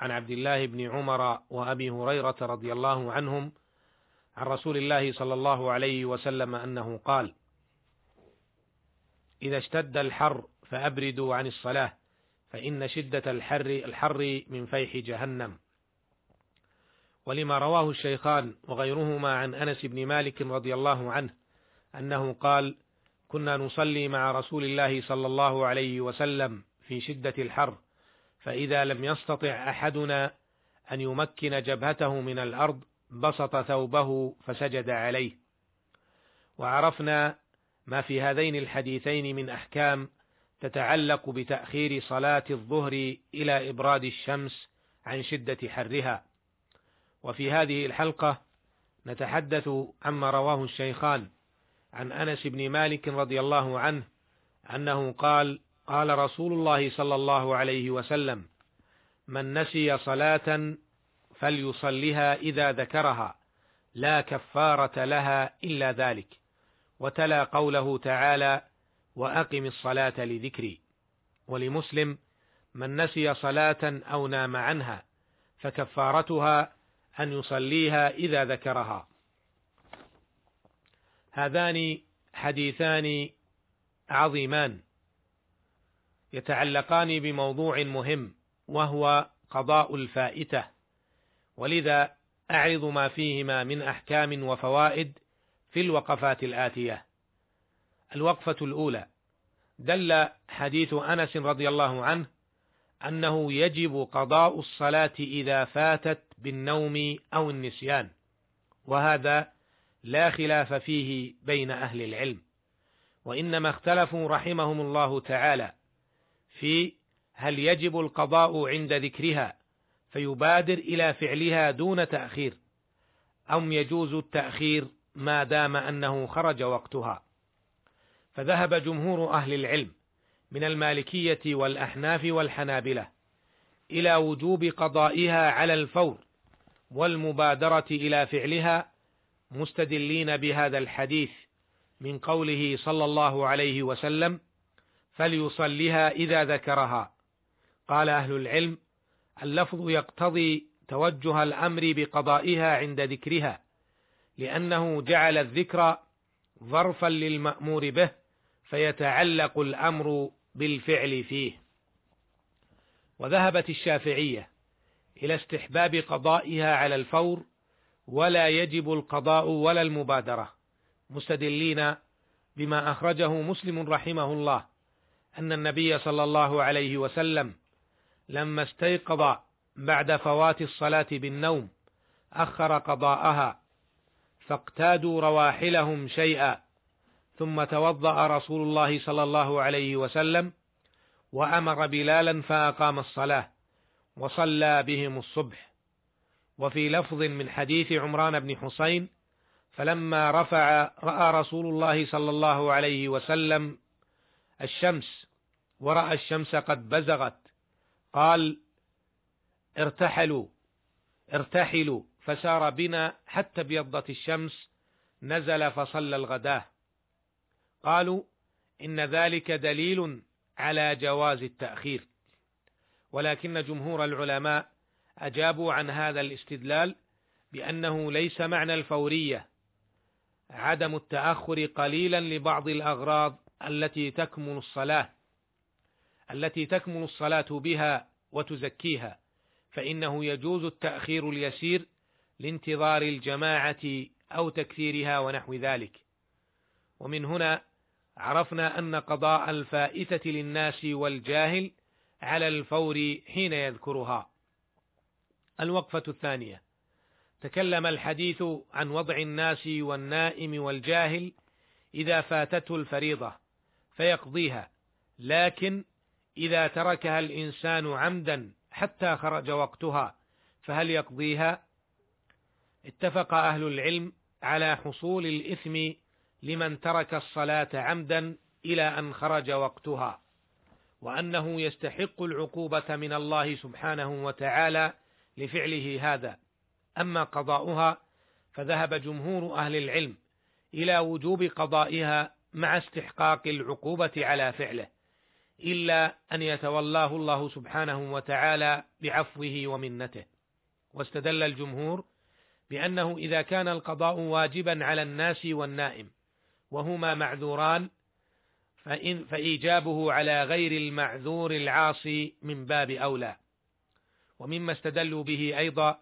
عن عبد الله بن عمر وأبي هريرة رضي الله عنهم عن رسول الله صلى الله عليه وسلم أنه قال إذا اشتد الحر فأبردوا عن الصلاة فإن شدة الحر الحر من فيح جهنم. ولما رواه الشيخان وغيرهما عن أنس بن مالك رضي الله عنه أنه قال كنا نصلي مع رسول الله صلى الله عليه وسلم في شدة الحر فإذا لم يستطع أحدنا أن يمكن جبهته من الأرض بسط ثوبه فسجد عليه. وعرفنا ما في هذين الحديثين من أحكام تتعلق بتأخير صلاة الظهر إلى إبراد الشمس عن شدة حرها. وفي هذه الحلقة نتحدث عما رواه الشيخان عن أنس بن مالك رضي الله عنه أنه قال قال رسول الله صلى الله عليه وسلم من نسي صلاة فليصلها إذا ذكرها لا كفارة لها إلا ذلك وتلا قوله تعالى وأقم الصلاة لذكري ولمسلم من نسي صلاة أو نام عنها فكفارتها أن يصليها إذا ذكرها هذان حديثان عظيمان. يتعلقان بموضوع مهم وهو قضاء الفائتة. ولذا أعرض ما فيهما من أحكام وفوائد في الوقفات الآتية. الوقفة الأولى. دل حديث أنس رضي الله عنه أنه يجب قضاء الصلاة إذا فاتت بالنوم أو النسيان وهذا لا خلاف فيه بين أهل العلم. وإنما اختلفوا رحمهم الله تعالى في هل يجب القضاء عند ذكرها فيبادر إلى فعلها دون تأخير أم يجوز التأخير ما دام أنه خرج وقتها. فذهب جمهور أهل العلم من المالكية والأحناف والحنابلة إلى وجوب قضائها على الفور والمبادرة إلى فعلها مستدلين بهذا الحديث من قوله صلى الله عليه وسلم فليصليها إذا ذكرها. قال أهل العلم اللفظ يقتضي توجه الأمر بقضائها عند ذكرها لأنه جعل الذكر ظرفا للمأمور به فيتعلق الأمر بالفعل فيه. وذهبت الشافعية إلى استحباب قضائها على الفور ولا يجب القضاء ولا المبادرة مستدلين بما أخرجه مسلم رحمه الله. أن النبي صلى الله عليه وسلم لما استيقظ بعد فوات الصلاة بالنوم أخر قضاءها فاقتادوا رواحلهم شيئا ثم توضأ رسول الله صلى الله عليه وسلم وأمر بلالا فأقام الصلاة وصلى بهم الصبح. وفي لفظ من حديث عمران بن حسين فلما رفع رأى رسول الله صلى الله عليه وسلم الشمس ورأى الشمس قد بزغت. قال ارتحلوا ارتحلوا. فسار بنا حتى ابيضت الشمس نزل فصلى الغداة. قالوا إن ذلك دليل على جواز التأخير. ولكن جمهور العلماء أجابوا عن هذا الاستدلال بأنه ليس معنى الفورية عدم التأخر قليلا لبعض الأغراض التي تكمن الصلاة التي تكمن الصلاة بها وتزكيها فإنه يجوز التأخير اليسير لانتظار الجماعة أو تكثيرها ونحو ذلك. ومن هنا عرفنا أن قضاء الفائتة للناس والجاهل على الفور حين يذكرها. الوقفة الثانية. تكلم الحديث عن وضع الناس والنائم والجاهل إذا فاتته الفريضة. فيقضيها. لكن إذا تركها الإنسان عمدا حتى خرج وقتها فهل يقضيها؟ اتفق أهل العلم على حصول الإثم لمن ترك الصلاة عمدا إلى أن خرج وقتها وأنه يستحق العقوبة من الله سبحانه وتعالى لفعله هذا. أما قضاؤها فذهب جمهور أهل العلم إلى وجوب قضائها مع استحقاق العقوبة على فعله إلا أن يتولاه الله سبحانه وتعالى بعفوه ومنته. واستدل الجمهور بأنه إذا كان القضاء واجبا على الناس والنائم وهما معذوران فإن فإيجابه على غير المعذور العاصي من باب أولى. ومما استدلوا به أيضا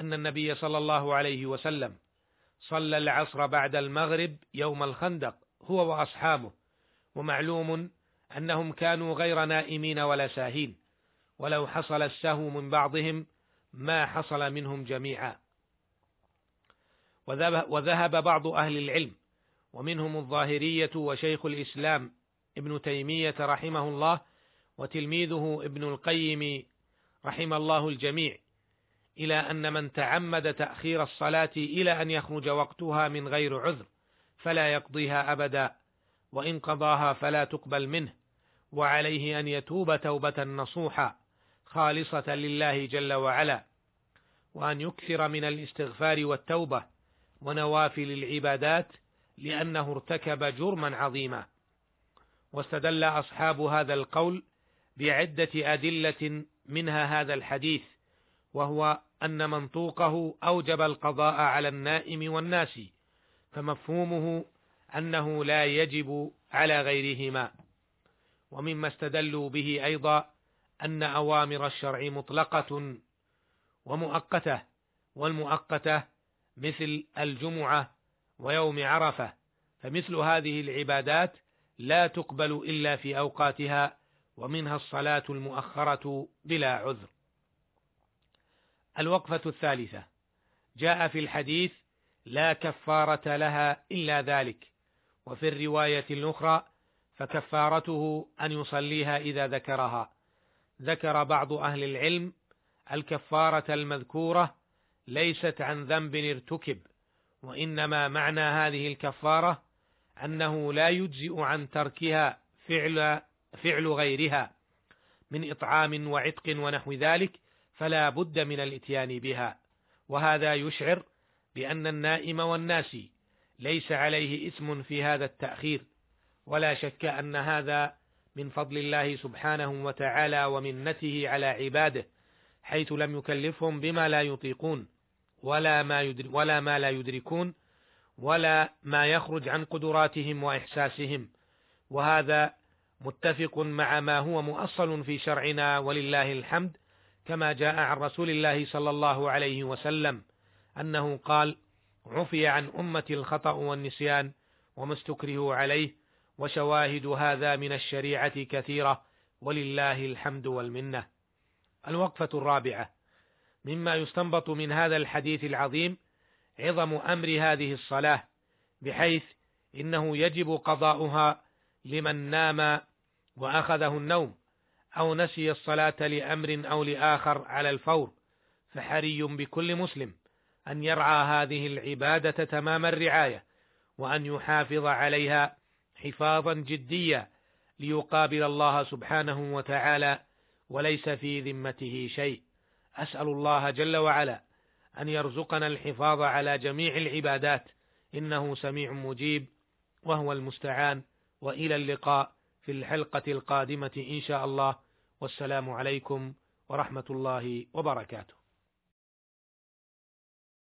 أن النبي صلى الله عليه وسلم صلى العصر بعد المغرب يوم الخندق هو وأصحابه ومعلوم أنهم كانوا غير نائمين ولا ساهين ولو حصل السهو من بعضهم ما حصل منهم جميعا. وذهب بعض أهل العلم ومنهم الظاهرية وشيخ الإسلام ابن تيمية رحمه الله وتلميذه ابن القيم رحم الله الجميع إلى أن من تعمد تأخير الصلاة إلى أن يخرج وقتها من غير عذر. فلا يقضيها أبدا وإن قضاها فلا تقبل منه وعليه أن يتوب توبة نصوحا خالصة لله جل وعلا وأن يكثر من الاستغفار والتوبة ونوافل العبادات لأنه ارتكب جرما عظيما. واستدل أصحاب هذا القول بعدة أدلة منها هذا الحديث وهو أن منطوقه أوجب القضاء على النائم والناس فمفهومه أنه لا يجب على غيرهما. ومما استدلوا به أيضا أن أوامر الشرع مطلقة ومؤقتة والمؤقتة مثل الجمعة ويوم عرفة. فمثل هذه العبادات لا تقبل إلا في أوقاتها ومنها الصلاة المؤخرة بلا عذر. الوقفة الثالثة. جاء في الحديث لا كفارة لها إلا ذلك، وفي الرواية الأخرى فكفارته أن يصليها إذا ذكرها. ذكر بعض أهل العلم الكفارة المذكورة ليست عن ذنب ارتكب، وإنما معنى هذه الكفارة أنه لا يجزئ عن تركها فعل فعل غيرها من إطعام وعتق ونحو ذلك فلا بد من الإتيان بها وهذا يشعر بأن النائم والناس ليس عليه اسم في هذا التأخير ولا شك أن هذا من فضل الله سبحانه وتعالى ومنته على عباده حيث لم يكلفهم بما لا يطيقون ولا ما يدر ولا ما لا يدركون ولا ما يخرج عن قدراتهم وإحساسهم. وهذا متفق مع ما هو مؤصل في شرعنا ولله الحمد كما جاء عن رسول الله صلى الله عليه وسلم. أنه قال عفي عن امتي الخطأ والنسيان وما استكرهوا عليه وشواهد هذا من الشريعة كثيرة ولله الحمد والمنة. الوقفة الرابعة. مما يستنبط من هذا الحديث العظيم عظم أمر هذه الصلاة بحيث إنه يجب قضاؤها لمن نام وأخذه النوم أو نسي الصلاة لأمر أو لآخر على الفور فحري بكل مسلم. أن يرعى هذه العبادة تمام الرعاية وأن يحافظ عليها حفاظا جديا ليقابل الله سبحانه وتعالى وليس في ذمته شيء. أسأل الله جل وعلا أن يرزقنا الحفاظ على جميع العبادات إنه سميع مجيب وهو المستعان وإلى اللقاء في الحلقة القادمة إن شاء الله. والسلام عليكم ورحمة الله وبركاته.